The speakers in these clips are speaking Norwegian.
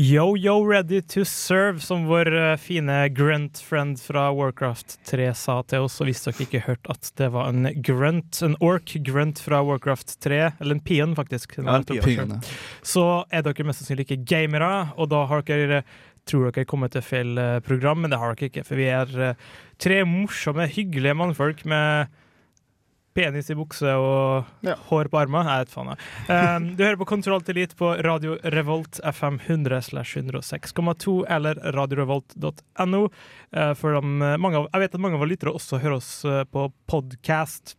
Yo, yo, ready to serve, som vår eh, fine grunt-friend fra Warcraft 3 sa til oss. Og hvis dere ikke hørte at det var en grunt, en ork-grunt fra Warcraft 3, eller en peon, faktisk, Ja, en pion, ja. så er dere mest sannsynlig ikke gamere, og da har dere tror dere kommet til feil eh, program, men det har dere ikke, for vi er eh, tre morsomme, hyggelige mannfolk med penis i bukse og hår på armene. Jeg vet faen. Um, du hører på Kontroll til Elite på Radio Revolt FM 100 slash 106,2 eller radiorevolt.no. Uh, for de, mange av, jeg vet at mange av våre lyttere også hører oss uh, på podkast.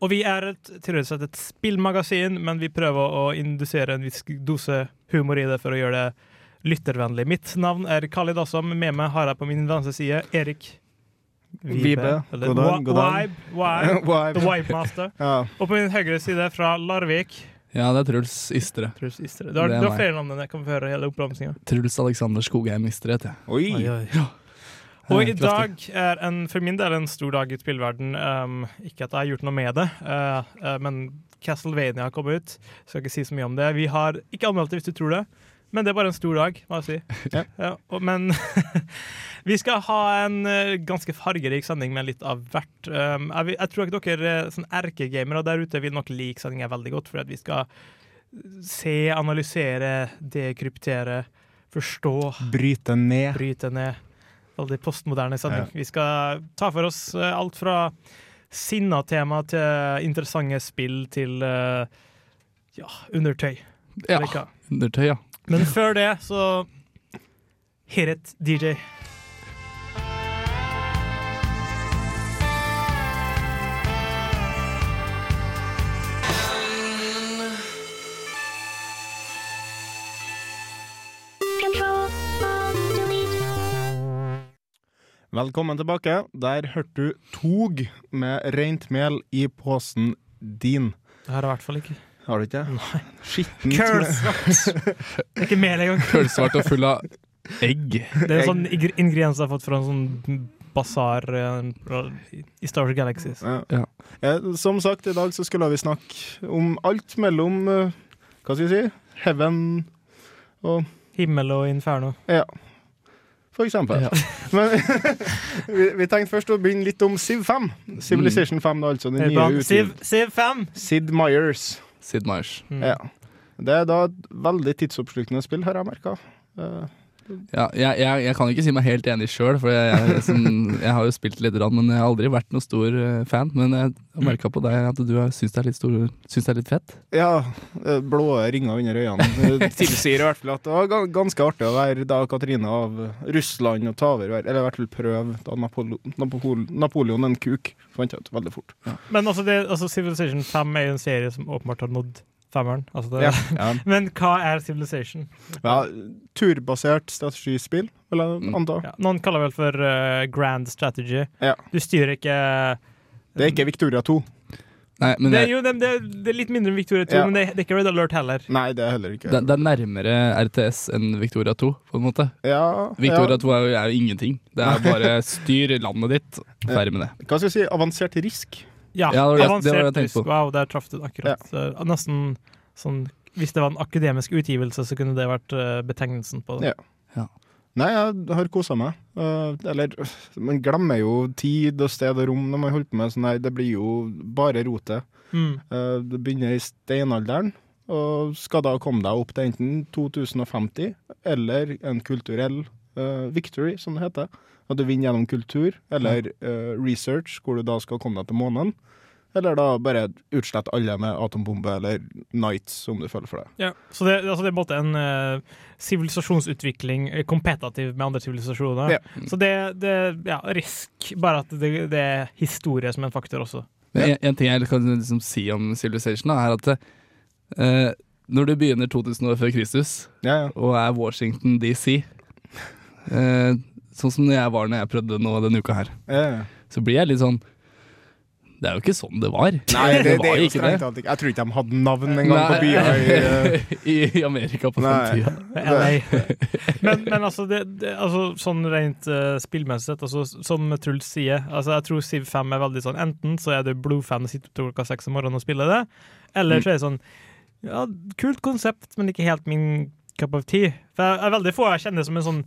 Og vi er et, sett et spillmagasin, men vi prøver å indusere en viss dose humor i det for å gjøre det lyttervennlig. Mitt navn er Khalid Assam. Med meg har jeg på min venstre side Erik Vibe. Eller God dag. Vibe, Vibe, Vibe. The Vibe Master. Ja. Og på min høyre side fra Larvik Ja, det er Truls Istre. Truls Istre. Du har, du har flere navn enn jeg kan få høre hele oppramsinga. Truls Alexander Skogheim Istre heter jeg. Oi! Oi, oi. Og i Eh, dag er en, for min del en stor dag i spillverden. Um, ikke at jeg har gjort noe med det, uh, uh, men Castlevania har kommet ut. Skal ikke si så mye om det. Vi har ikke anmeldt det, hvis du tror det. Men det er bare en stor dag, må jeg si. Ja. og, men vi skal ha en uh, ganske fargerik sending med litt av hvert. Um, jeg, jeg tror ikke dere uh, sånn erkegamere der ute vil nok like sendinga veldig godt, for at vi skal se, analysere, dekryptere, forstå Bryte ned. bryte ned. Veldig postmoderne sending. Vi skal ta for oss eh, alt fra sinna tema til interessante spill til uh, ja, undertøy. Ja, undertøy, ja. Men før det, så Hit it, DJ. Velkommen tilbake. Der hørte du Tog med rent mel i posen din. Det har jeg i hvert fall ikke. Har du ikke? Nei. Skittent. Kølsvart! Det er ikke mel engang. Kølsvart og full av egg. Det er en sånn ingre- ingrediens jeg har fått fra en sånn basar eh, i Star Wars Galaxies. Ja. Ja. Som sagt, i dag så skulle vi snakke om alt mellom eh, Hva skal vi si? Heaven og Himmel og inferno. Ja. For eksempel. Ja. Men vi, vi tenkte først å begynne litt om Civ 5. Civilization 5, da, altså den det nye utgivelsen. Siv, Siv 5! Sid Myers. Sid Meier's. Mm. Ja. Det er da et veldig tidsoppslukende spill, har jeg merka. Ja, jeg, jeg, jeg kan ikke si meg helt enig sjøl, for jeg, jeg, som, jeg har jo spilt litt, men jeg har aldri vært noen stor eh, fan. Men jeg har merka på deg at du har- syns det, er litt stor- syns det er litt fett. Ja, eh, blå ringer under øynene tilsier i hvert fall at det var ganske artig å være da Katrine av Russland og ta over, eller i hvert fall prøve da Napolo, Napol, Napoleon en kuk, fant jeg ut veldig fort. Men altså, det, altså Civilization 5 er jo en serie som åpenbart har nådd femmeren. Altså det, Ja, ja. Men hva er Civilization? ja turbasert strategispill, vil jeg Mm. anta. Ja, noen kaller det vel for uh, grand strategy. Ja. Du styrer ikke Det er ikke Victoria 2. Nei, men det, er jo, det, det, det er litt mindre enn Victoria 2, Ja. men det, det er ikke Red Alert heller. Nei, det er heller ikke. det, det er nærmere RTS enn Victoria 2, på en måte. ja, Victoria ja. 2 er jo, er jo ingenting. Det er bare styr landet ditt, ferdig med det. Hva skal jeg si? Avansert risk. Ja, Ja, det var det- det var det jeg avansert tenkte risk. på. Wow, der traff du akkurat. Eh, nesten sånn Hvis det var en akademisk utgivelse, så kunne det vært eh, betegnelsen på det. Ja. Nei, jeg har kosa meg. Eh, eller Man glemmer jo tid og sted og rom når man holder på med sånn her. Det blir jo bare rotet. Mm. Eh, det begynner i steinalderen, og skal da komme deg opp til enten 2050 eller en kulturell uh, victory, som det heter. At du vinner gjennom kultur eller uh, research, hvor du da skal komme deg til månen. Eller da bare utslette alle med atombombe eller Nights, om du føler for det. Ja, så det, altså det er på en måte en eh, sivilisasjonsutvikling uh, kompetativ med andre sivilisasjoner. Ja. Så det, det ja, risk, bare at det, det er historie som en faktor også. Men en, en ting jeg kan liksom si om Civilization, da, er at uh, når du begynner 2000 år før Kristus Ja, ja. og er Washington DC, Eh, sånn som jeg var når jeg prøvde nå denne uka her. Ja. Så blir jeg litt sånn Det er jo ikke sånn det var. Nei, det, det, var er jo ikke det. ikke Jeg tror ikke de hadde navn engang på byer. i, uh... I, Amerika på den tida. Men, men altså, det, det, altså, sånn rent uh, spillmessig sett, altså, som Truls sier altså, Jeg tror Civ 5 er veldig sånn Enten så er du Blue-fan og sitter opp til klokka seks om morgenen og spiller det, eller så er det sånn Ja, kult konsept, men ikke helt min cup of tea. For jeg er veldig få jeg kjenner som en sånn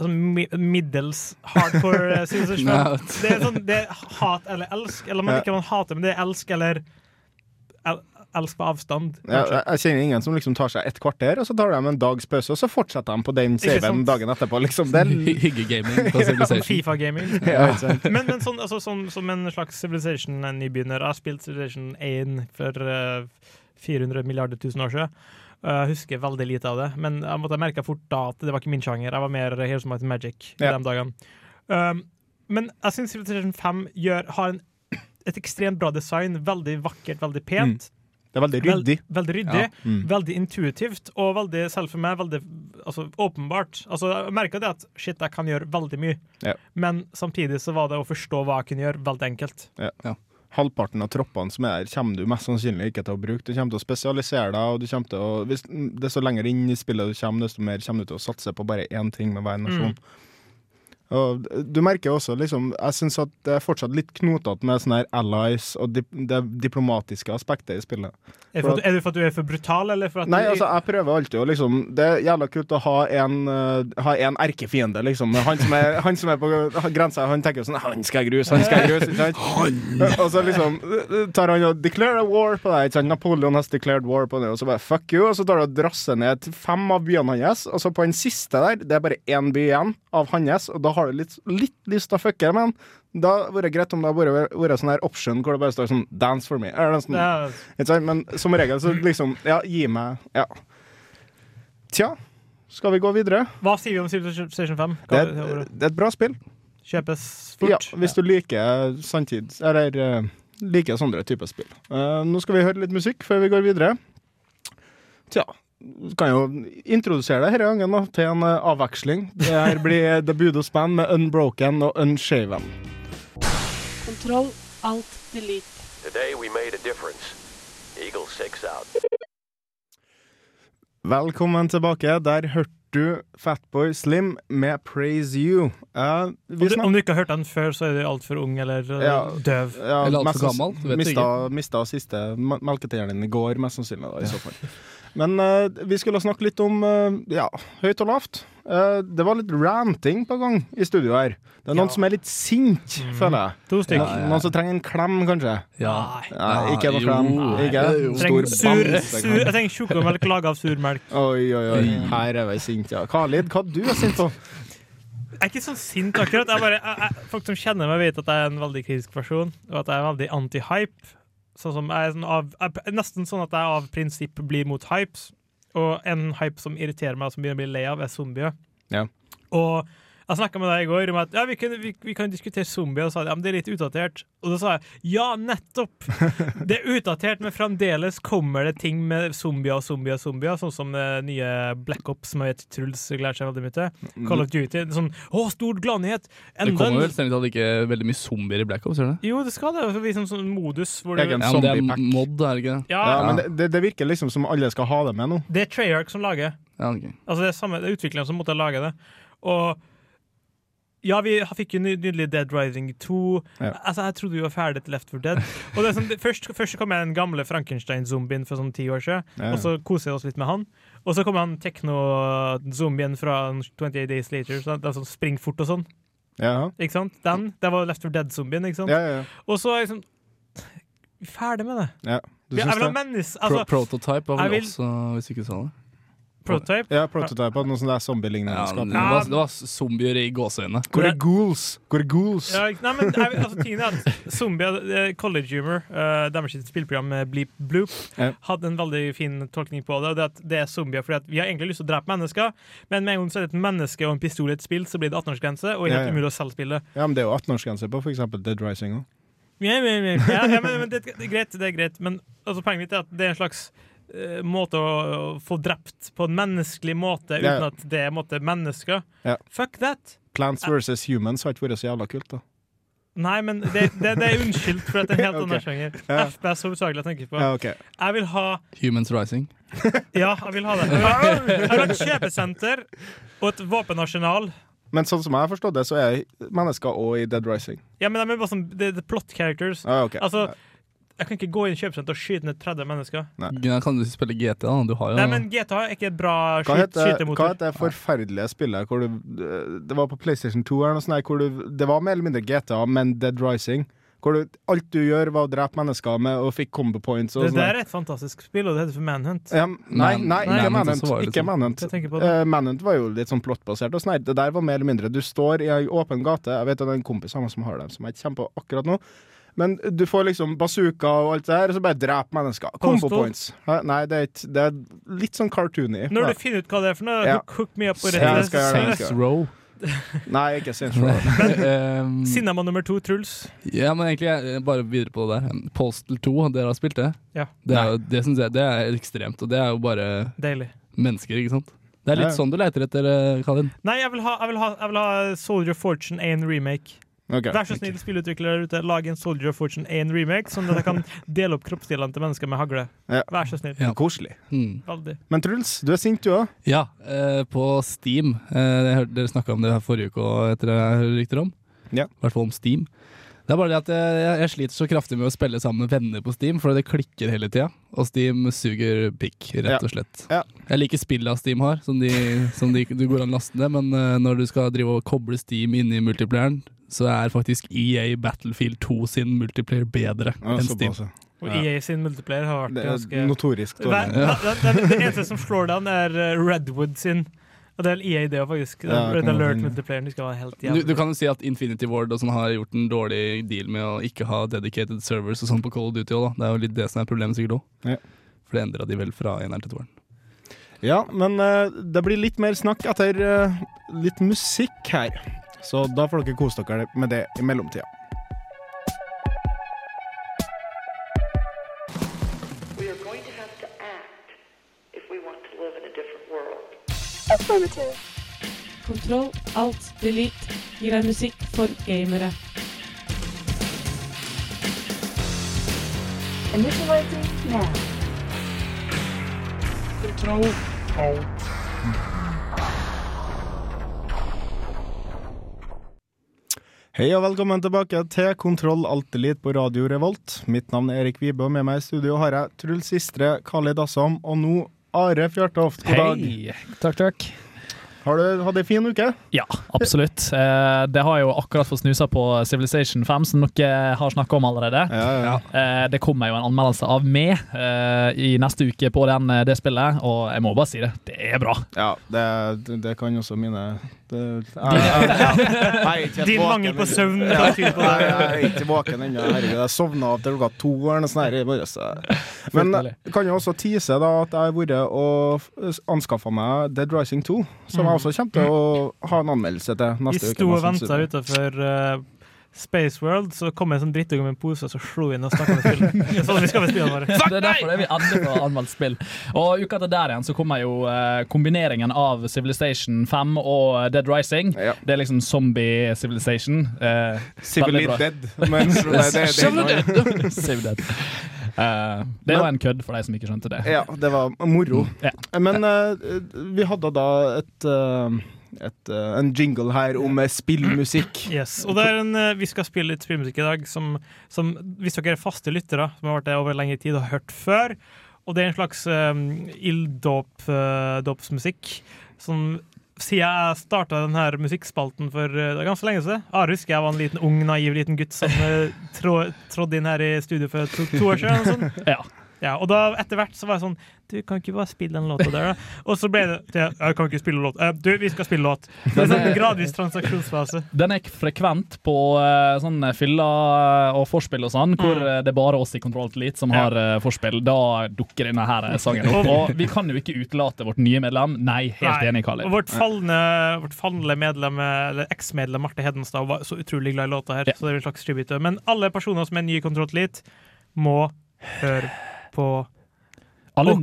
sånn middels hardcore uh, Det er sånn det er hat eller elsk, eller man ikke man hater, men det er elsk eller el, elsk på avstand. ja, jeg kjenner ingen som liksom tar seg et kvarter, og så tar de en dags pause, og så fortsetter de på den CV-en dagen etterpå. Liksom. Det er Hyggegaming på Civilization. Fifa-gaming. ja. Men, men sånn, altså, sånn, som en slags Civilization-nybegynner Jeg har spilt Civilization 1 for uh, 400 milliarder tusen år siden. Og Jeg husker veldig lite av det, men jeg måtte merke fort da at det var ikke min sjanger. Jeg var mer Heroes of Might and Magic Ja. de dagene. Um, men jeg syns Civilization 5 gjør, har en, et ekstremt bra design. Veldig vakkert, veldig pent. Det er veldig ryddig. Vel, veldig ryddig. Ja. Mm. Veldig intuitivt, og veldig, selv for meg, veldig altså, åpenbart. Altså, jeg merka det at shit, jeg kan gjøre veldig mye, Ja. men samtidig så var det å forstå hva jeg kunne gjøre, veldig enkelt. Halvparten av troppene som er her, kommer du mest sannsynlig ikke til å bruke. Du kommer til å spesialisere deg, og du kommer til å Hvis desto lenger inn i spillet du kommer, desto mer kommer du til å satse på bare én ting med hver nasjon. Og du merker også liksom Jeg syns at det er fortsatt litt knotete med sånne her allies og dip det diplomatiske aspektet i spillet. Er det, for at, er det for at du er for brutal, eller for at Nei, du, altså, jeg prøver alltid å liksom Det er jævla kult å ha en, uh, ha en erkefiende, liksom. Han som er, han som er på grensa, han tenker jo sånn Han skal jeg gruse, han skal jeg gruse. Ikke sant? Og så liksom tar han og declare a war på deg. Ikke sant? Napoleon has declared war på deg, og så bare fuck you. Og så tar du og drasser ned til fem av byene hans, og så på den siste der, det er bare én by igjen av hans, og da har du litt, litt lyst til å fucke men. Da hadde det greit om det hadde vært- sånn her option hvor det bare står sånn 'dance for me'. Sånt. Ja, Men som regel så liksom Ja, gi meg Ja. Tja, skal vi gå videre? Hva sier vi om Civilization 5? Det er, det er et bra spill. Kjøpes fort. Ja, hvis hvis du liker samtids... Eller eh, liker sånne typer spill. Uh, nå skal vi høre litt musikk før vi går videre. Tja. Kan jo introdusere deg denne gangen da, til en eh, avveksling. Det her blir The Budos Band med Unbroken og Unshaven. Kontroll, Alt Delete. Today we made a difference. Eagle 6 out. Velkommen tilbake. Der hørte du Fatboy Slim med Praise You. Eh, Om du, om du ikke har hørt den før, så er du altfor ung eller uh, Ja. døv. Ja, Eller alt for gammel, vet du mista, mista siste melketeieren din i går, mest sannsynlig. Da, i så fall. Men eh, vi skulle snakke litt om eh, ja, høyt og lavt. Eh, det var litt ranting på gang i studio her. Det er noen Ja. som er litt sint, føler jeg. To stykk. Ja, ja. Noen som trenger en klem, kanskje. Ja. Nei, ikke noe klem. Ikke. Trenger stor sur, sur, jeg trenger sjokomelk laga av surmelk. Oi, oi, oi. Her er vi sint, ja. Khalid, hva du er sint på? Jeg er ikke sånn sint akkurat. Jeg bare, jeg, jeg, folk som kjenner meg, vet at jeg er en veldig kritisk person, og at jeg er veldig anti-hype. Sånn som jeg er sånn av, jeg, nesten sånn at jeg av prinsipp blir mot hypes. Og en hype som irriterer meg, og som begynner å bli lei av, er zombier. Ja. Og jeg snakka med deg i går om at ja, vi, kan, vi, vi kan diskutere zombier, og sa ja, men det er litt utdatert. Og da sa jeg ja, nettopp! Det er utdatert, men fremdeles kommer det ting med zombier og zombier og zombier, sånn som det nye Black Ops, som jeg vet Truls gleder seg veldig mye til. Call of Duty. Sånn å, stor gladnyhet! Det kommer vel strengt tatt ikke veldig mye zombier i Black Ops, gjør det? Jo, det skal det. Det vi som sånn modus hvor du, Ja, men det er mod, er det ikke det? ja, Ja, men det, det, det virker liksom som alle skal ha det med nå. det er Treyarch som lager. Ja, okay. Altså det er samme, det er utvikleren som måtte lage det. Og ja, vi fikk jo nydelig Dead Rising 2. Ja. Altså, Jeg trodde vi var ferdig til Left 4 Dead. Og det er sånn, det, først, først kom jeg den gamle Frankenstein-zombien for sånn ti år siden, Ja. og så koser jeg oss litt med han. Og så kom han tekno-zombien fra 28 Days Later, så det er sånn spring fort og sånn. Ja, Ikke sant? Den, det var Left 4 Dead-zombien, ikke sant? ja, ja. Og så er jeg sånn er ferdig med det. ja. Du syns det? menneske... Pro Altså, prototype var vel vil- også, hvis ikke du sa det. Prototype. Ja, prototype noe sånt der zombie-lignende Ja, det, var, det var zombier i gåseøynene. Hvor er ghouls? Hvor er ghouls? Ja, nei, men altså, tingen er at Zombier, eh, College Humor, uh, deres spilleprogram Bleep Bloop, Ja. hadde en veldig fin tolkning på det. Og det, er at det er zombier fordi at vi har egentlig lyst til å drepe mennesker, men med en gang så er det et menneske og en pistol i et spill, så blir det 18-årsgrense, og helt Ja, ja. umulig å selv spille. Ja, men det er jo 18-årsgrense på f.eks. Dead Rising òg. Ja, men, men det, det er greit, det er greit. Men altså, poenget mitt er at det er en slags eh, måte å, få drept på en menneskelig måte uten uten at det er måte, mennesker. Yeah. Fuck that! Plants versus Humans har ikke vært så jævla kult, da. Nei, men det, det, det er unnskyldt for at det er en helt annen Ok. sjanger. Yeah. FPS hovedsakelig jeg tenker på. Ja, ok. Jeg vil ha Humans Rising. Ja, jeg vil ha det. Jeg vil ha, et kjøpesenter og et våpenarsenal. Men sånn som jeg har forstått det, så er mennesker òg i Dead Rising. Ja, men de er bare sånn det, er plot characters. Ah, okay. Altså, jeg kan ikke gå inn i kjøpesenter og skyte ned 30 mennesker. Ja, kan du spille GT, da? Du har jo Nei, men GTA er ikke et bra skytemotor skyt, hva het heter det forferdelige spillet hvor du Det var på PlayStation 2 eller noe sånt, hvor du, det var mer eller mindre GTA, men Dead Rising. Hvor du, alt du gjør, var å drepe mennesker med og fikk combo points. Og Det sånn der er et fantastisk spill, og det heter for Manhunt. Ja, nei, nei, nei, ikke Manhunt Ikke sånn. Manhunt. Eh, Manhunt var jo litt sånn plottbasert. og sånn. Det der var mer eller mindre Du står i ei åpen gate. Jeg vet at det er en kompis av meg som har det, som jeg ikke kommer på akkurat nå. Men du får liksom bazooka og alt det her, og så bare drep mennesker. Combo points. Nei, det er, ikke, det er litt sånn cartoony. Når du finner ut hva det er for noe, Ja. hook, me up på Ja, rett. Saints Row. Nei, ikke Saints Row. um, nummer to, Truls. ja, men egentlig bare videre på det der. Postal 2, dere har spilt det? Ja. Det, er, det synes jeg det er ekstremt, og det er jo bare Deilig. mennesker, ikke sant? Det er litt Ja. sånn du leter etter, eh, Kalin. Nei, jeg vil ha, jeg vil ha, jeg vil ha Soldier Fortune 1 remake. Ok. Vær så snill, spillutviklere der ute, lag en Soldier of Fortune 1 remake, sånn at jeg kan dele opp kroppsdelene til mennesker med hagle. Ja. Vær så snill. Ja. Koselig. Veldig. Men Truls, du er sint du òg. Ja, eh, på Steam. Eh, hørte Dere snakka om det her forrige uke, og etter det jeg hører rykter om. Ja. I hvert fall om Steam. Det er bare det at jeg, jeg sliter så kraftig med å spille sammen med venner på Steam, for det klikker hele tida. Og Steam suger pikk, rett Ja. og slett. Ja. Jeg liker spillet Steam har, som, de, som de, du går an å laste ned, men uh, når du skal drive og koble Steam inn i multiplayeren, så er faktisk EA Battlefield 2 sin multiplayer bedre Ja, enn Steam. Passe. Og Ja. EA sin multiplayer har vært Det er ganske notorisk dårlig. det, det, det eneste som slår den, er eh, Redwood sin. Og det er EA, det òg, faktisk. Ja, Red Alert multiplayeren de skal være helt Du, jævlig. du kan jo si at Infinity Ward og sånn har gjort en dårlig deal med å ikke ha dedicated servers og sånn på Call of Duty òg, da. Det er jo litt det som er problemet sikkert òg. Ja. For det endra de vel fra eneren til toeren. Ja, men uh, det blir litt mer snakk etter uh, litt musikk her. Så da får dere kose dere med det i mellomtida. We are going to have to act if we want to live in a different world. Kontroll, alt, delete gir deg musikk for gamere. Initializing now. Kontroll, Hei og velkommen tilbake til Kontroll Alt på Radio Revolt. Mitt navn er Erik Vibe, og med meg i studio har jeg Truls Sistre, Khalid Assam og nå Are Fjørtoft. God dag. Hei! Takk, takk. Har du hatt ei fin uke? Ja, absolutt. Eh, det har jeg jo akkurat fått snusa på Civilization 5, som dere har snakka om allerede. Ja, ja. Eh, det kommer jo en anmeldelse av meg eh, i neste uke på den, det spillet, og jeg må bare si det. Det er bra. ja det, det, det kan også mine Din mangel på søvn Ja, jeg, er ikke våken ennå. Herregud, jeg sovna av til klokka to eller noe sånt. Men kan jo også tease da at jeg har vært og anskaffa meg Dead Rising 2, som jeg også kommer til å ha en anmeldelse til neste uke. Vi sto og venta utafor uh, Space World, så kom en sånn drittunge med en pose og så slo inn og snakka med spillet. Det er Sånn vi skal med spillene våre. Det er derfor det vi endelig får anmeldt spill. Og uka etter der igjen så kommer jo eh, kombineringen av Civilization 5 og Dead Rising. Ja. Det er liksom zombie Civilization. Eh, Civil. Dead. Men det, det, det, Civ det men, var en kødd for de som ikke skjønte det. ja, det var moro. Ja. Men uh, vi hadde da et, uh, et en jingle her om spillmusikk. Yes. Og det er en, vi skal spille litt spillmusikk i dag som, som hvis dere er faste lyttere, som har vært det over lengre tid og har hørt før. Og det er en slags um, ilddåpsmusikk som siden jeg starta denne musikkspalten for uh, ganske lenge siden Jeg husker jeg var en liten ung, naiv liten gutt som uh, trå, trådde inn her i studio for to, to år siden. sånn. Ja. Ja, og da etter hvert så var jeg sånn Du, kan ikke bare spille den låta der, da? Og så ble det ja, Jeg kan ikke spille låt. Eh, du, vi skal spille låt. Det er sånn gradvis transaksjonsfase. Den er frekvent på uh, sånn fylla og forspill og sånn, hvor Mm. eh, det er bare oss i Kontroll Elite som har ja. forspill. Da dukker denne her eh, sangen opp. Og vi kan jo ikke utelate vårt nye medlem. Nei, helt Nei. enig, Khalid. Og vårt falne, vårt falne medlem, eller eksmedlem Marte Hedenstad var så utrolig glad i låta her. Ja. Så det er en slags tribute. Men alle personer som er nye i Kontroll Elite, må høre på alle,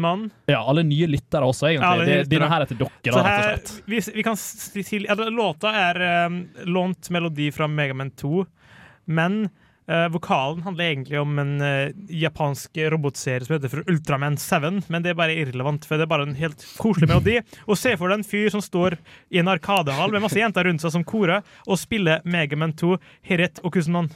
mann. Ja, alle nye lyttere også, egentlig. Ja, Det- Denne her er til dere, da, rett og her, slett. vi, vi til ja, Låta er um, lånt melodi fra Megaman 2, men uh, vokalen handler egentlig om en uh, japansk robotserie som heter for Ultraman 7, men det er bare irrelevant, for det er bare en helt koselig melodi. Og se for deg en fyr som står i en arkadehall med masse jenter rundt seg som korer, og spiller Megaman 2, Heret og Kusenmann.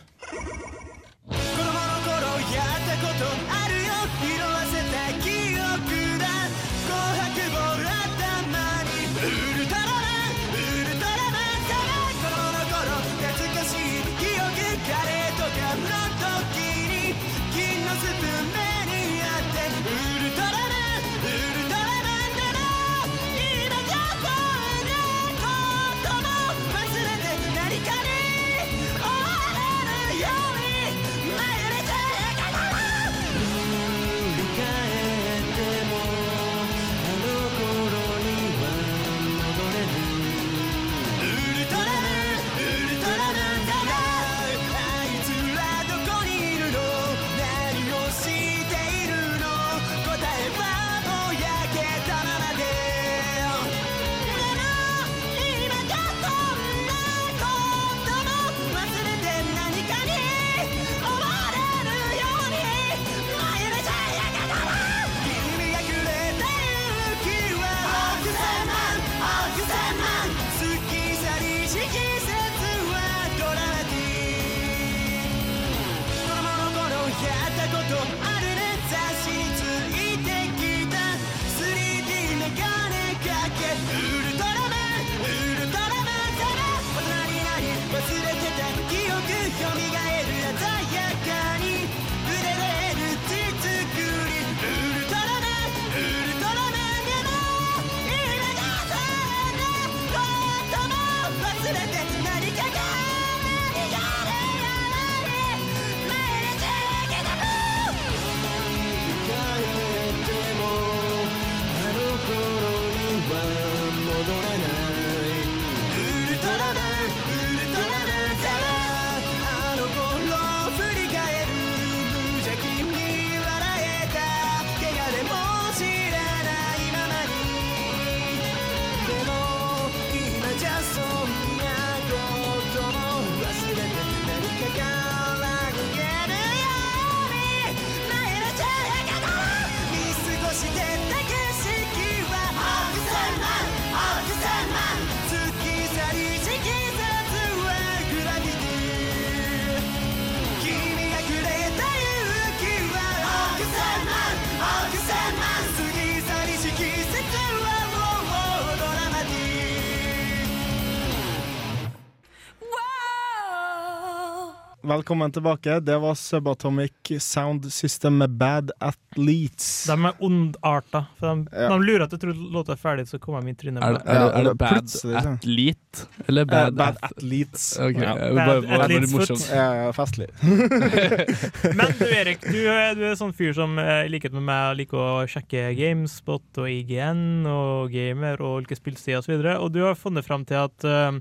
Velkommen tilbake. Det var Subatomic Sound System med Bad Athletes. De er ondarta. For de, Ja. de lurer at du tror låta er ferdig, så kommer de i trynet. Er det, er er det det bad athlete eller Bad, bad, bad ath- Athletes. Okay. Ja. Bad bare, bare, bare athlete's foot. Ja, festlig. Men du Erik, du, er- du er sånn fyr som eh, i likhet med meg liker å sjekke Gamespot og IGN og Gamer og ulike spillsider osv., og, så og du har funnet fram til at eh,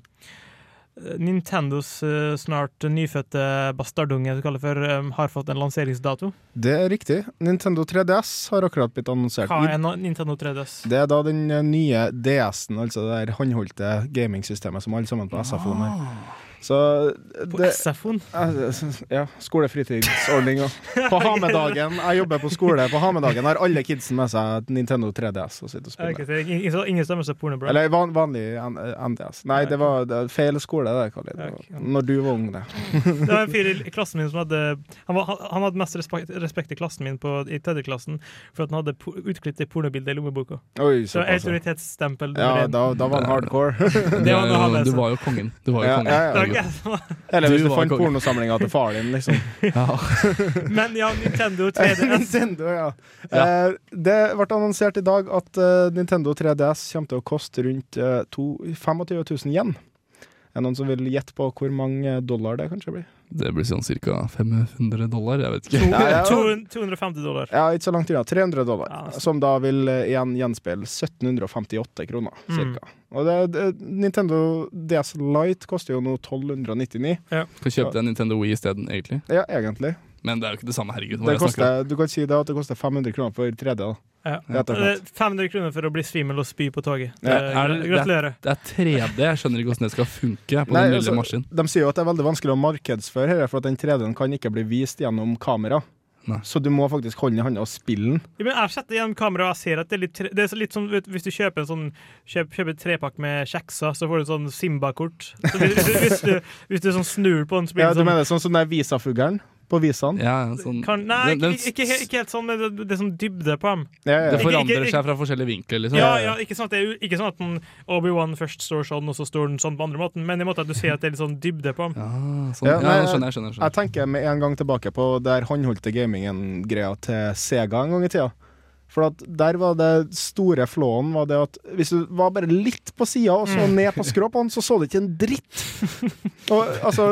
Nintendos eh, snart nyfødte bastardunge som kaller for, eh, har fått en lanseringsdato. Det er riktig. Nintendo 3DS har akkurat blitt annonsert. Hva er Nintendo 3DS? Det er da den eh, nye DS-en, altså det der håndholdte gamingsystemet som alle sammen på SFO har. Så På det SFO-en? Ja, skolefritidsordninga. På ha-med-dagen, jeg jobber på skole, på ha-med-dagen har alle kidsen med seg Nintendo 3DS og sitter og spiller. Okay, ingen, ingen, stemmer seg pornobra? Eller van, vanlig NDS. Nei, det var det feil skole, det, Khalid. Det var Når du var ung, det. Det var en fyr i klassen min som hadde Han, var, han, hadde mest respekt, respekt i klassen min på, i tredjeklassen for at han hadde utklippet et pornobilde i lommeboka. Oi, Så autoritetsstempel. Ja, da, da var han hardcore. Det var Du var jo kongen. Du var jo kongen. ja, ja, ja. Eller hvis Du du fant pornosamlinga til faren din, liksom. Men ja, Nintendo 3DS. Nintendo, ja. Eh, det ble annonsert i dag at uh, Nintendo 3DS kommer til å koste rundt uh, to- 25 000 yen. Er det noen som vil gjette på hvor mange dollar det kanskje blir? Det blir sånn ca. 500 dollar, jeg vet ikke. Ja, ja. 250 dollar. Ja, ikke så langt unna. 300 dollar. Ja. Som da vil eh, igjen gjenspeile 1758 kroner, Mm. Og det, det, Nintendo DS Lite koster jo nå 1299. Kan kjøpe deg Nintendo Wii isteden, egentlig. Ja, egentlig. Men det er jo ikke det samme, herregud. Det er koster, du kan si det at det koster 500 kroner for 3D. da. Ja. Rett og. Eh, 500 kroner for å bli svimmel og spy på toget. Ja. Er Gratulerer. Det er 3D. Jeg skjønner ikke hvordan det skal funke på Nei, den lille altså. De sier jo at det er veldig vanskelig å markedsføre dette, for at den 3D-en kan ikke bli vist gjennom kamera. Nei. Så du må faktisk holde den i hånda og spille den. Ja, men jeg setter igjen kamera og jeg ser at det er litt, tre- det er litt sånn Hvis du kjøper en sånn kjøp, kjøper trepakk med kjekser, så får du sånn Simba-kort. Så hvis, hvis, hvis, du, hvis du sånn snur på den, så blir Ja, det du mener sånn som den visafuglen på visene? Ja, sånn, kan, Nei, den, den, ikke, ikke, ikke helt sånn, men det, det er sånn dybde på dem. Ja, ja, det forandrer ikke- seg fra forskjellige vinkler, liksom. Ja, ja, ikke sånn at, det ikke sånn at Obi-Wan først står sånn, og så står den sånn på andre måten, men i måte at du ser at det er litt sånn dybde på dem. Ja, sånn. Ja, ja, jeg, skjønner jeg. skjønner, Jeg tenker med en gang tilbake på der håndholdte gamingen-greia til Sega en gang i tida. For at der var det store flåen var det at hvis du var bare litt på sida og så ned på skrå på den, så så du ikke en dritt. Og altså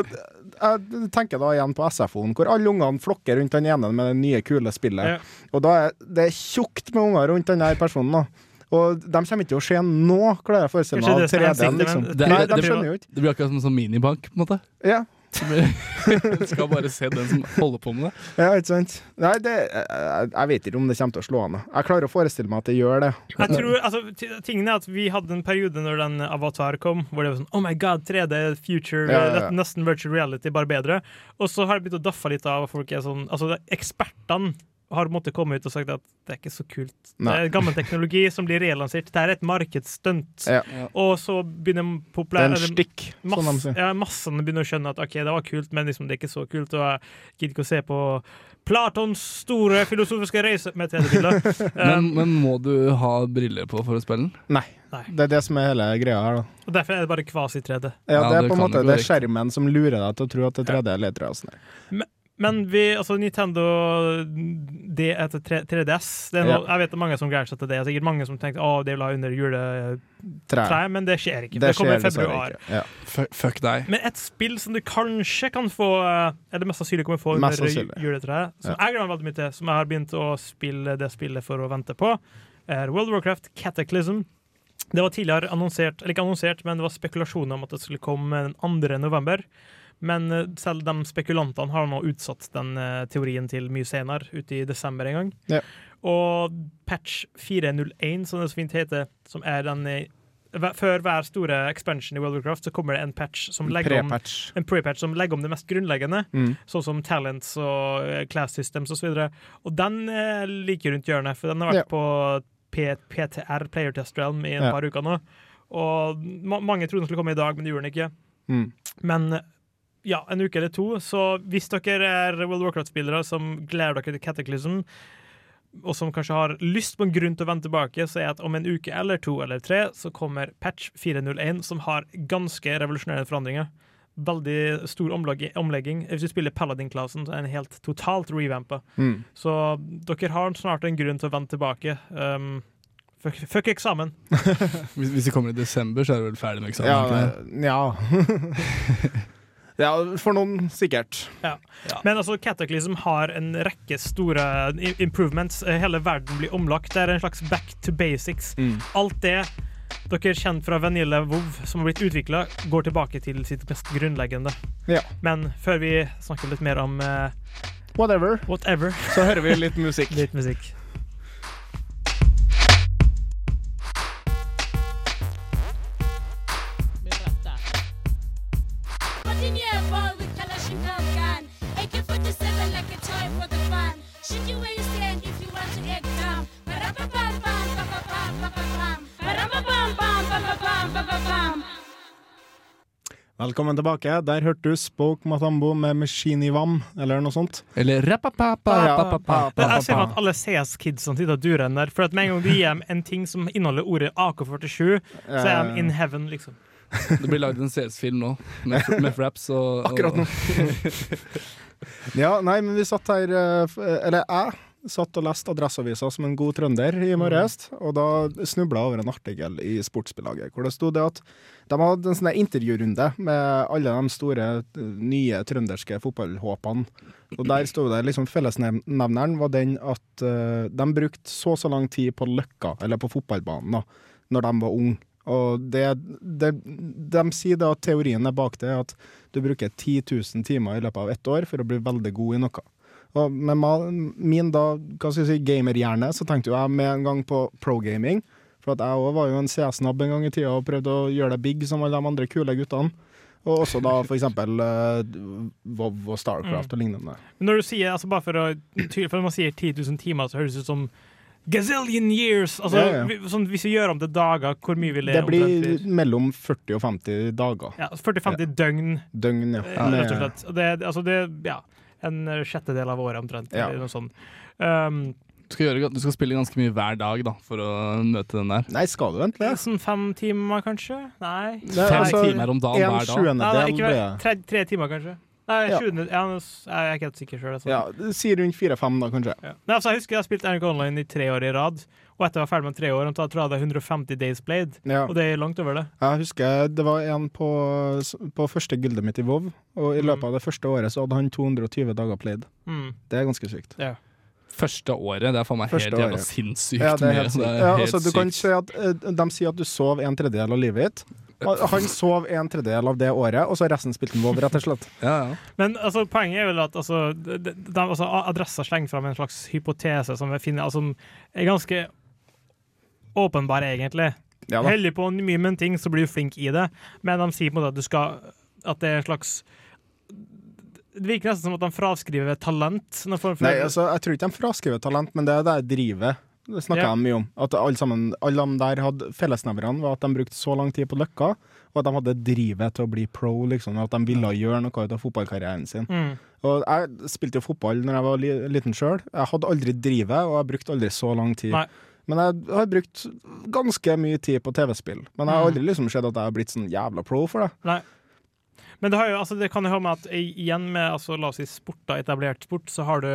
jeg tenker da igjen på SFO-en, hvor alle ungene flokker rundt den ene med det nye, kule spillet. Ja. Og da er det tjukt med unger rundt den der personen. da Og de kommer ikke til å se nå, klarer jeg å forestille meg, av det 3D-en. Liksom. Det- det- de det-. Det blir akkurat som en sånn minibank, på en måte. Ja, skal bare se den som holder på med det. ja ikke sant? Nei, det, jeg, jeg vet ikke om det kommer til å slå an. Jeg klarer å forestille meg at det gjør det. Jeg tror, altså, tingen er at Vi hadde en periode når den Avatar kom, hvor det var sånn Oh my god, 3D, future, Ja, ja, ja. nesten virtual reality, bare bedre. Og så har det begynt å daffe litt av folk er sånn Altså, ekspertene har måttet komme ut og sagt at det er ikke så kult. Nei. Det er gammel teknologi som blir relansert. Det er et markedsstunt. Ja. Og så begynner Det er en stikk, sånn de sier. ja, massene begynner å skjønne at ok, det var kult, men liksom det er ikke så kult. Og jeg gidder ikke å se på Platons store filosofiske reise med 3D-bilder. Men, um, men må du ha briller på for å spille den? Nei. Nei. Det er det som er hele greia her, da. og derfor er det bare kvasi-3D. Ja, Ja, det er på en måte det er skjermen som lurer deg til å tro at det er 3D eller 3D. og sånn. Men vi, altså Nintendo det etter 3- 3DS det er noe, Jeg vet det er mange som gleder seg til det. Det er sikkert mange som tenker å, det vil ha under juletreet, men det skjer ikke. Det Det, kommer i februar. Ja. Fuck, deg. Men et spill som du kanskje kan få Er Eller mest sannsynlig kommer få under juletreet, som Ja. jeg gleder meg veldig mye til, som jeg har begynt å spille det spillet for å vente på, er World of Warcraft Cataclysm. Det var tidligere annonsert, eller ikke annonsert, men det var spekulasjoner om at det skulle komme den 2. november. Men eh, selv de spekulantene har nå utsatt den eh, teorien til mye senere, ute i desember en gang. Ja. Og patch 401, som det så fint heter, som er den eh, Før hver store expansion i World of Craft, så kommer det en patch som legger om en pre-patch som legger om det mest grunnleggende, Mm. sånn som talents og class systems osv. Og, så og den er like rundt hjørnet, for den har vært Ja. på P PTR, Player Test Realm, i en Ja. par uker nå. Og ma mange trodde den skulle komme i dag, men det gjorde den ikke. Mm. Men ja, en uke eller to. Så hvis dere er World Warcraft-spillere som gleder dere til Cataclysm, og som kanskje har lyst på en grunn til å vende tilbake, så er at om en uke eller to eller tre så kommer patch 401, som har ganske revolusjonerende forandringer. Veldig stor omlegging. Hvis du spiller Paladin-klassen, så er den helt totalt revampa. Mm. Så dere har snart en grunn til å vende tilbake. Um, fuck, fuck eksamen. Hvis, hvis det kommer i desember, så er du vel ferdig med eksamen? Ja, ikke det? ja. ja, for noen sikkert. Ja. Men altså, Cataclysm har en rekke store improvements. Eh, Hele verden blir omlagt. Det er en slags back to basics. Mm. Alt det dere kjenner fra Vanilla Vov som har blitt utvikla, går tilbake til sitt mest grunnleggende. Ja. Men før vi snakker litt mer om uh, Whatever. whatever, Så hører vi litt musikk. litt musikk. Like a toy for the fun Shoot you where you stand if you want to get down Ba-da-ba-bam, bam, ba-ba-bam, ba-ba-bam Ba-da-ba-bam, bam, ba-ba-bam, ba-ba-bam Velkommen tilbake. Der hørte du Spoke Matambo med Machine Ivam, eller noe sånt. Eller rapapapa, Jeg ser at alle CS-kidene sitter og durer der. For at med en gang du gir dem en ting som inneholder ordet AK-47, så er de in heaven, liksom. Det blir lagd en CS-film nå, med, med fraps og Akkurat nå. Ja, nei, men vi satt her eh, Eller jeg satt og leste Adresseavisa som en god trønder i morges, og da snubla jeg over en artikkel i Sportsbilaget hvor det sto det at de hadde en sånn intervjurunde med alle de store, eh, nye trønderske fotballhåpene. Og der sto det liksom fellesnevneren var den at uh, de brukte så og så lang tid på Løkka, eller på fotballbanen, da, når de var unge. Og det, det, de sier da at teorien er bak det at du bruker 10 000 timer i løpet av ett år for å bli veldig god i noe. Og med min da, hva skal jeg si, gamerhjerne, så tenkte jo jeg med en gang på pro-gaming. For at jeg òg var jo en CS-nabb en gang i tida og prøvde å gjøre det big som alle de andre kule guttene. Og også da eksempel uh, WoW og Starcraft Mm. og lignende. Men når du sier, altså bare for å For når man sier 10 000 timer, så høres det ut som gazillion years! Altså, Ja, ja. vi- Sånn, hvis vi gjør om til dager, hvor mye vil det, Det blir omtrent mellom 40 og 50 dager. Ja, 40-50 døgn, Døgn, ja. eh, rett og slett. Det, altså det, ja, en sjettedel av året omtrent. Ja. Eller noe sånt. Um, Du skal, gjøre, du skal spille ganske mye hver dag da, for å møte den der. Nei, skal du egentlig? Sånn fem timer, kanskje? Nei. Fem altså, timer om dagen hver dag? Nei, nei, ikke, ble tre, tre timer, kanskje. Nei, Ja. sjuende, ja, jeg er ikke helt sikker sjøl. Ja, si rundt fire-fem, da, kanskje. Nei, altså, jeg husker jeg har spilt NRK Online i tre år i rad, og etter jeg var ferdig med tre år, da tror jeg det er 150 days played, Ja. og det er langt over det. Jeg husker det var en på, på første gildet mitt i WoW, og i løpet av det første året så hadde han 220 dager played. Mm. Det er ganske sykt. Ja. Første året, det er faen meg Første helt jævla året. sinnssykt Ja, det er helt sykt. Er Ja, altså, du kan sykt. si at eh, De sier at du sov en tredjedel av livet ditt. Han sov en tredjedel av det året, og så resten spilte han WoW, rett og slett. Men altså, poenget er vel at altså, de, de, altså, Adressa slenger fram en slags hypotese som, finner, altså, som er ganske åpenbar, egentlig. Ja. Heldig på mye med en ting, så blir du flink i det, men de sier på en måte at du skal At det er en slags Det virker nesten som at de fraskriver talent. Nei, altså, jeg tror ikke de fraskriver talent, men det er det drivet. Det snakka Ja. de mye om. At alle, sammen, alle de der hadde Fellesnevnerne var at de brukte så lang tid på Løkka, og at de hadde drivet til å bli pro, liksom. At de ville gjøre noe ut av fotballkarrieren sin. Mm. Og jeg spilte jo fotball når jeg var liten sjøl. Jeg hadde aldri drivet, og jeg brukte aldri så lang tid. Nei. Men jeg har brukt ganske mye tid på TV-spill. Men jeg har aldri liksom sett at jeg har blitt sånn jævla pro for det. Nei. Men det, har jo, altså, det kan jo ha med at igjen med altså, la oss si sport, da, etablert sport, så har du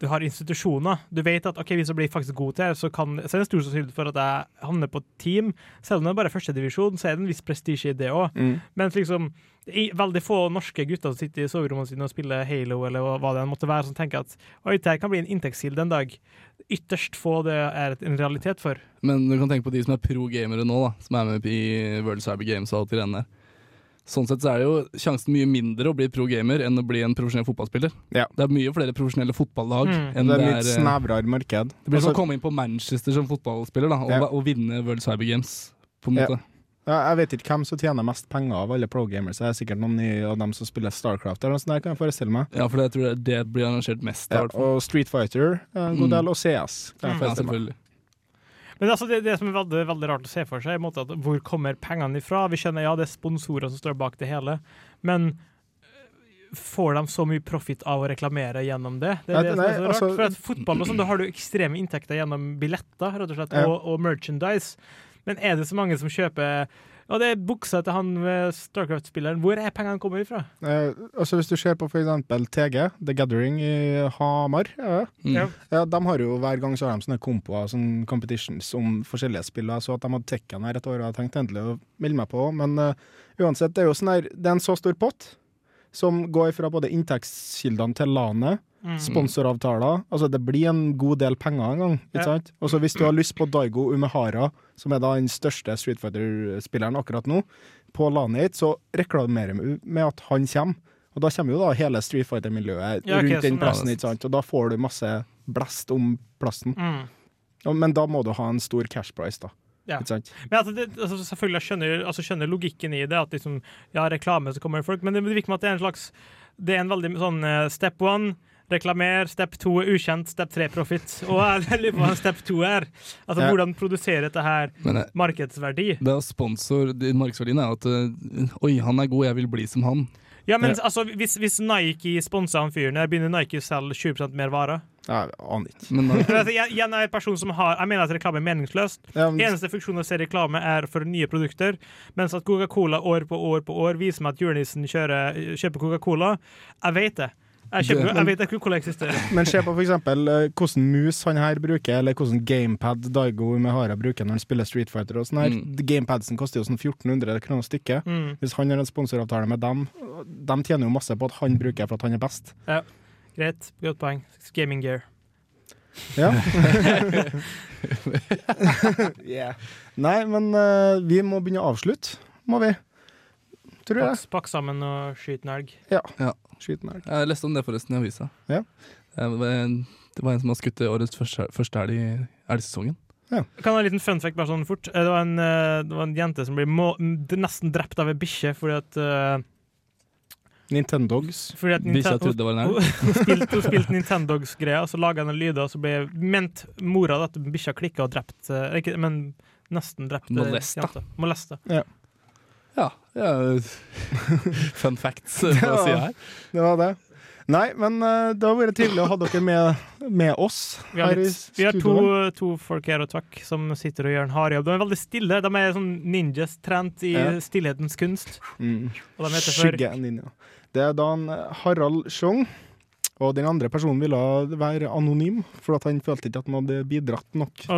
du har institusjoner. Du vet at ok, hvis jeg blir faktisk god til det, så, kan, så er det stor sannsynlighet for at jeg havner på et team. Selv om det er bare førstedivisjon, så er det en viss prestisje i det òg. Mm. Men liksom, veldig få norske gutter som sitter i soverommene sine og spiller Halo, eller hva det måtte være, som tenker at oi, det her kan bli en inntektskilde en dag. Ytterst få det er en realitet for. Men du kan tenke på de som er pro-gamere nå, da, som er med i World Cyber Games og alt i der. Sånn sett så er det jo sjansen mye mindre å bli pro-gamer enn å bli en profesjonell fotballspiller. Ja. Det er mye flere profesjonelle fotballag Mm. enn Det det er litt eh, snevrere marked. Det blir som Altså- å komme inn på Manchester som fotballspiller da, og, Ja. og vinne World Cyber Games, på en måte. Ja, jeg vet ikke hvem som tjener mest penger av alle pro-gamers. Det er sikkert noen av dem som spiller Starcraft, eller noe sånt der, kan jeg forestille meg. Ja, for jeg tror det, det blir arrangert mest. Og Street Fighter en god Mm. del, og CS. Kan jeg forestille meg. Men altså det, det som er veldig, veldig rart å se for seg, er at hvor kommer pengene ifra? Vi skjønner ja, det er sponsorer som står bak det hele, men øh, får de så mye profit av å reklamere gjennom det? Det er Nei, som er så rart. altså- For at fotball og sånn, da har du ekstreme inntekter gjennom billetter rett og slett, Ja. og, og merchandise. Men er det så mange som kjøper ja, det er buksa til han ved Starcraft-spilleren. Hvor er pengene kommer ifra? Eh, altså Hvis du ser på for eksempel TG, The Gathering i Hamar, ja. Mm. Ja. Ja, de har jo hver gang så har de sånne kompoer, sånne competitions om forskjellige spill. Så at de hadde Tekken her et år, og jeg tenkte egentlig å melde meg på. Men uh, uansett, det er jo sånn her, det er en så stor pott som går fra både inntektskildene til LANet, Mm. sponsoravtaler Altså det blir en god del penger en gang, ikke Ja. sant? Og så hvis du har lyst på Daigo Umehara, som er da den største Street Fighter-spilleren akkurat nå, på Lanate, så reklamerer vi med at han kommer. Og da kommer jo da hele Street Fighter-miljøet Ja, okay, rundt den plassen, ikke sant? Og da får du masse blest om plassen. Mm. Men da må du ha en stor cash price, da. Ja. Men altså, det, altså, selvfølgelig jeg skjønner, altså, skjønner logikken i det, at liksom, ja, reklame, så kommer folk, men det virker som at det er en slags Det er en veldig sånn eh, step one. Reklamer. Step to er ukjent. Step tre profit. Og jeg lurer på hva step to er. Altså Ja. Hvordan produsere dette her Men, eh, markedsverdi. Det er sponsor, det- Markedsverdien er jo at eh, Oi, han er god, jeg vil bli som han. Ja, men Ja. altså, hvis, hvis Nike sponser han fyren, begynner Nike å selge 20% mer varer. Jeg aner ikke. Men jeg, jeg, er en person som har Jeg mener at reklame er meningsløst. Ja, men- Eneste funksjon å se reklame er for nye produkter. Mens at Coca-Cola år på år på år viser meg at julenissen kjøper Coca-Cola. Jeg vet det. Jeg, kjøper, jeg vet ikke hvordan det eksisterer. Men se på eksempel eh, hvordan mus han her bruker, eller hvordan gamepad Daigo Mehara bruker når han spiller Street Fighter. og sånn her. Mm. Gamepadsen koster jo sånn 1400 kroner stykket. Mm. Hvis han har en sponsoravtale med dem, de tjener jo masse på at han bruker for at han er best. Ja. Greit. Godt poeng. Gaming gear. Ja. yeah. Nei, men uh, vi må begynne å avslutte, må vi. Tror jeg. Pakk, pakk sammen og skyt en elg. Ja. Ja. Skyt en elg. Jeg leste om det forresten i avisa. Ja. Det var en, det var en som har skutt årets første, første elg i elgsesongen. Jeg kan ha en liten fun fact bare sånn fort. Eh, Det var en, eh, det var en jente som ble må, nesten drept av ei bikkje fordi at uh, Nintendogs. fordi at Bikkja Ninten- trodde det var en elg. Hun, hun spilte, hun spilte Nintendogs-greia, og så laga hun en lyder, og så ble ment mora at bikkja klikka og drept eh, Ikke, men nesten drept eh, Molesta. Molesta. Ja. Ja, ja. Fun facts på Ja. sida her. Det var det. Nei, men eh, det har vært trivelig å ha dere med, med oss Vi har, i litt, vi har to, to folk her og takk som sitter og gjør en hard jobb. De er veldig stille. De er sånn ninjas trent i Ja. stillhetens kunst. Mm. Og de heter for Skygge ninja. Det er da en Harald Schjong. Og den andre personen ville være anonym, for at han følte ikke at han hadde bidratt nok.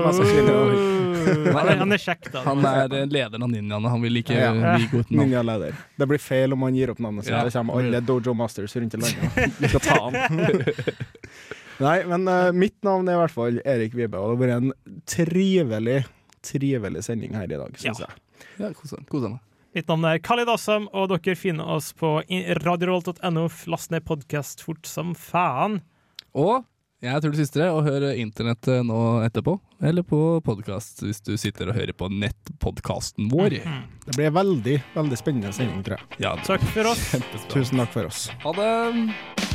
Han, er, kjekk, da. Han er lederen av ninjaene. Han vil ikke Ja. bli god navn. Ninjaleder. Det blir feil om han gir opp navnet sitt. Ja. Det kommer alle Dojo Masters rundt i landet. Vi skal ta han. Nei, men uh, mitt navn er i hvert fall Erik Vibe, og det har vært en trivelig, trivelig sending her i dag, syns jeg. Ja, kos deg. Mitt navn er Khalid Assam, og dere finner oss på radiorolt.no. Last ned podkast fort som faen. Og jeg tror det siste og å høre internettet nå etterpå. Eller på podkast hvis du sitter og hører på nettpodkasten vår. Det blir veldig, veldig spennende sending, tror jeg. Ja, Takk for oss. Tusen takk for oss. Ha det!